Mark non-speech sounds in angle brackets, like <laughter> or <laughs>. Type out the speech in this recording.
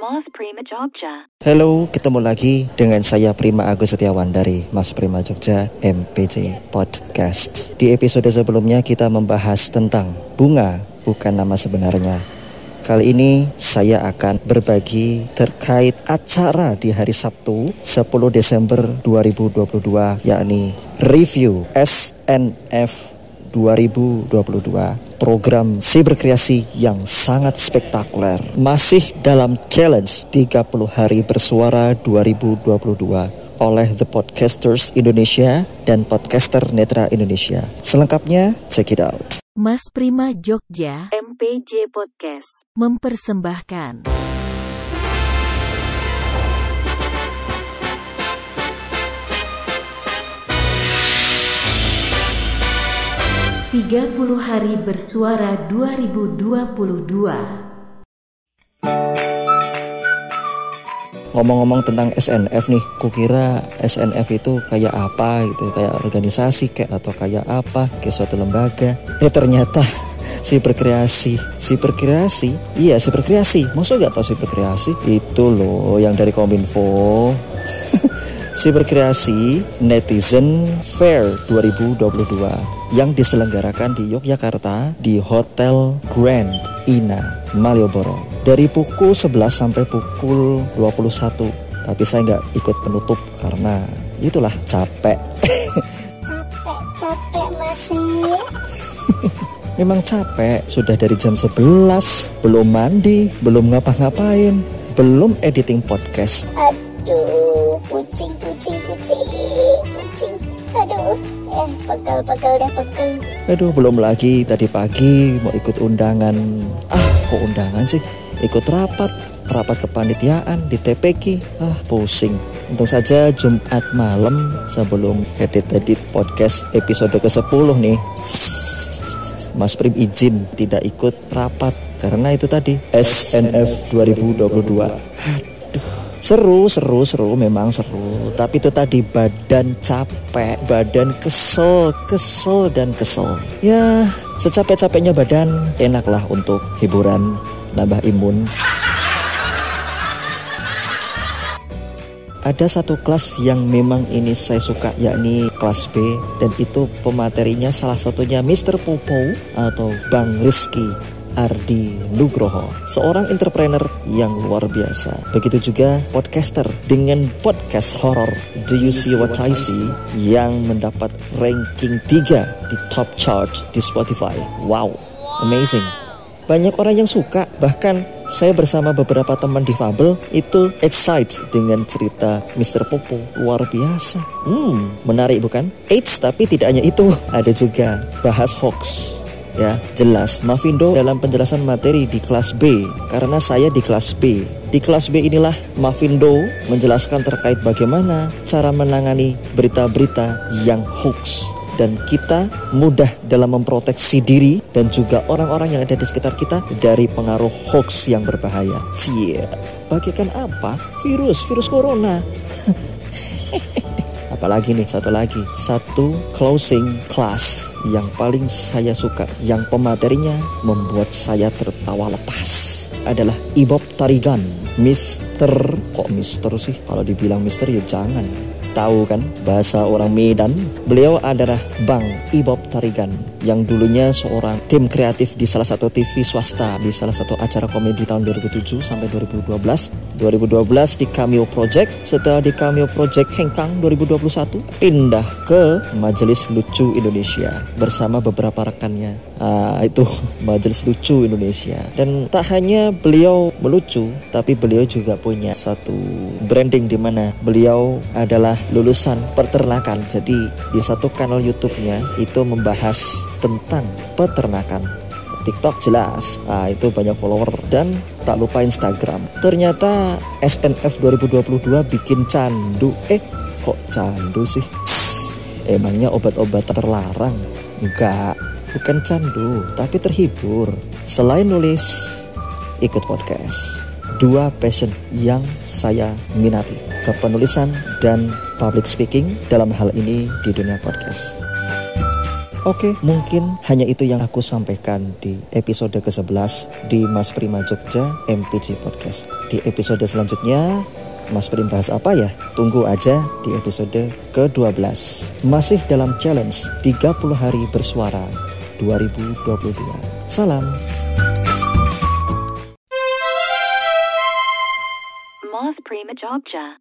Mas Prima Jogja. Halo, ketemu lagi dengan saya Prima Agus Setiawan dari Mas Prima Jogja MPJ Podcast. Di episode sebelumnya kita membahas tentang bunga bukan nama sebenarnya. Kali ini saya akan berbagi terkait acara di hari Sabtu 10 Desember 2022 yakni review SNF 2022 program siberkreasi yang sangat spektakuler masih dalam challenge 30 hari bersuara 2022 oleh The Podcasters Indonesia dan Podcaster Netra Indonesia. Selengkapnya, check it out. Mas Prima Jogja MPJ Podcast. mempersembahkan 30 hari bersuara 2022 Ngomong-ngomong tentang SNF nih, kukira SNF itu kayak apa gitu, kayak organisasi kayak atau kayak apa, kayak suatu lembaga. Eh ternyata <laughs> si berkreasi, si berkreasi, iya si berkreasi. Maksud gak tau si berkreasi? Itu loh yang dari Kominfo. <laughs> si berkreasi Netizen Fair 2022 yang diselenggarakan di Yogyakarta di Hotel Grand Ina Malioboro. Dari pukul 11 sampai pukul 21 tapi saya nggak ikut penutup karena itulah capek. <laughs> Capek-capek masih memang capek sudah dari jam 11 belum mandi belum ngapa-ngapain belum editing podcast. Aduh pucing pucing pucing pucing aduh eh pegel pegel deh pegel. Aduh belum lagi tadi pagi mau ikut undangan. Ah kok undangan sih? Ikut rapat rapat kepanitiaan di TPK ah pusing. Untung saja Jumat malam sebelum edit-edit podcast episode ke-10 nih. Mas Prim izin tidak ikut rapat karena itu tadi SNF 2022 Aduh Seru, seru, seru, memang seru. Tapi itu tadi badan capek, badan kesel, kesel dan kesel. Ya, secapek-capeknya badan enaklah untuk hiburan, nambah imun. Ada satu kelas yang memang ini saya suka yakni kelas B dan itu pematerinya salah satunya Mr. Popo atau Bang Rizky Ardi Nugroho, seorang entrepreneur yang luar biasa. Begitu juga podcaster dengan podcast horror Do You See What I See yang mendapat ranking 3 di top chart di Spotify. Wow, amazing. Banyak orang yang suka, bahkan saya bersama beberapa teman difabel itu excited dengan cerita Mr. Popo. Luar biasa. Hmm, menarik bukan? Eits, tapi tidak hanya itu. Ada juga bahas hoax ya jelas Mavindo dalam penjelasan materi di kelas B karena saya di kelas B di kelas B inilah Mavindo menjelaskan terkait bagaimana cara menangani berita-berita yang hoax dan kita mudah dalam memproteksi diri dan juga orang-orang yang ada di sekitar kita dari pengaruh hoax yang berbahaya. Cie, bagikan apa? Virus, virus corona. <laughs> apalagi nih? Satu lagi. Satu closing class yang paling saya suka. Yang pematerinya membuat saya tertawa lepas. Adalah Ibob Tarigan. Mister kok Mister sih? Kalau dibilang Mister ya jangan tahu kan bahasa orang Medan? Beliau adalah Bang Ibob Tarigan yang dulunya seorang tim kreatif di salah satu TV swasta di salah satu acara komedi tahun 2007 sampai 2012 2012 di Cameo Project setelah di Cameo Project Hengkang 2021 pindah ke Majelis Lucu Indonesia bersama beberapa rekannya. Ah, itu <laughs> Majelis Lucu Indonesia. Dan tak hanya beliau melucu tapi beliau juga punya satu branding di mana beliau adalah lulusan peternakan. Jadi di satu kanal YouTube-nya itu membahas tentang peternakan. TikTok jelas, nah, itu banyak follower dan tak lupa Instagram. Ternyata SNF 2022 bikin candu. Eh, kok candu sih? <sniffs> Emangnya obat-obat terlarang? Enggak, bukan candu, tapi terhibur. Selain nulis, ikut podcast. Dua passion yang saya minati, kepenulisan dan public speaking dalam hal ini di dunia podcast. Oke, mungkin hanya itu yang aku sampaikan di episode ke-11 di Mas Prima Jogja MPG Podcast. Di episode selanjutnya Mas Prim bahas apa ya? Tunggu aja di episode ke-12. Masih dalam challenge 30 hari bersuara 2022. Salam.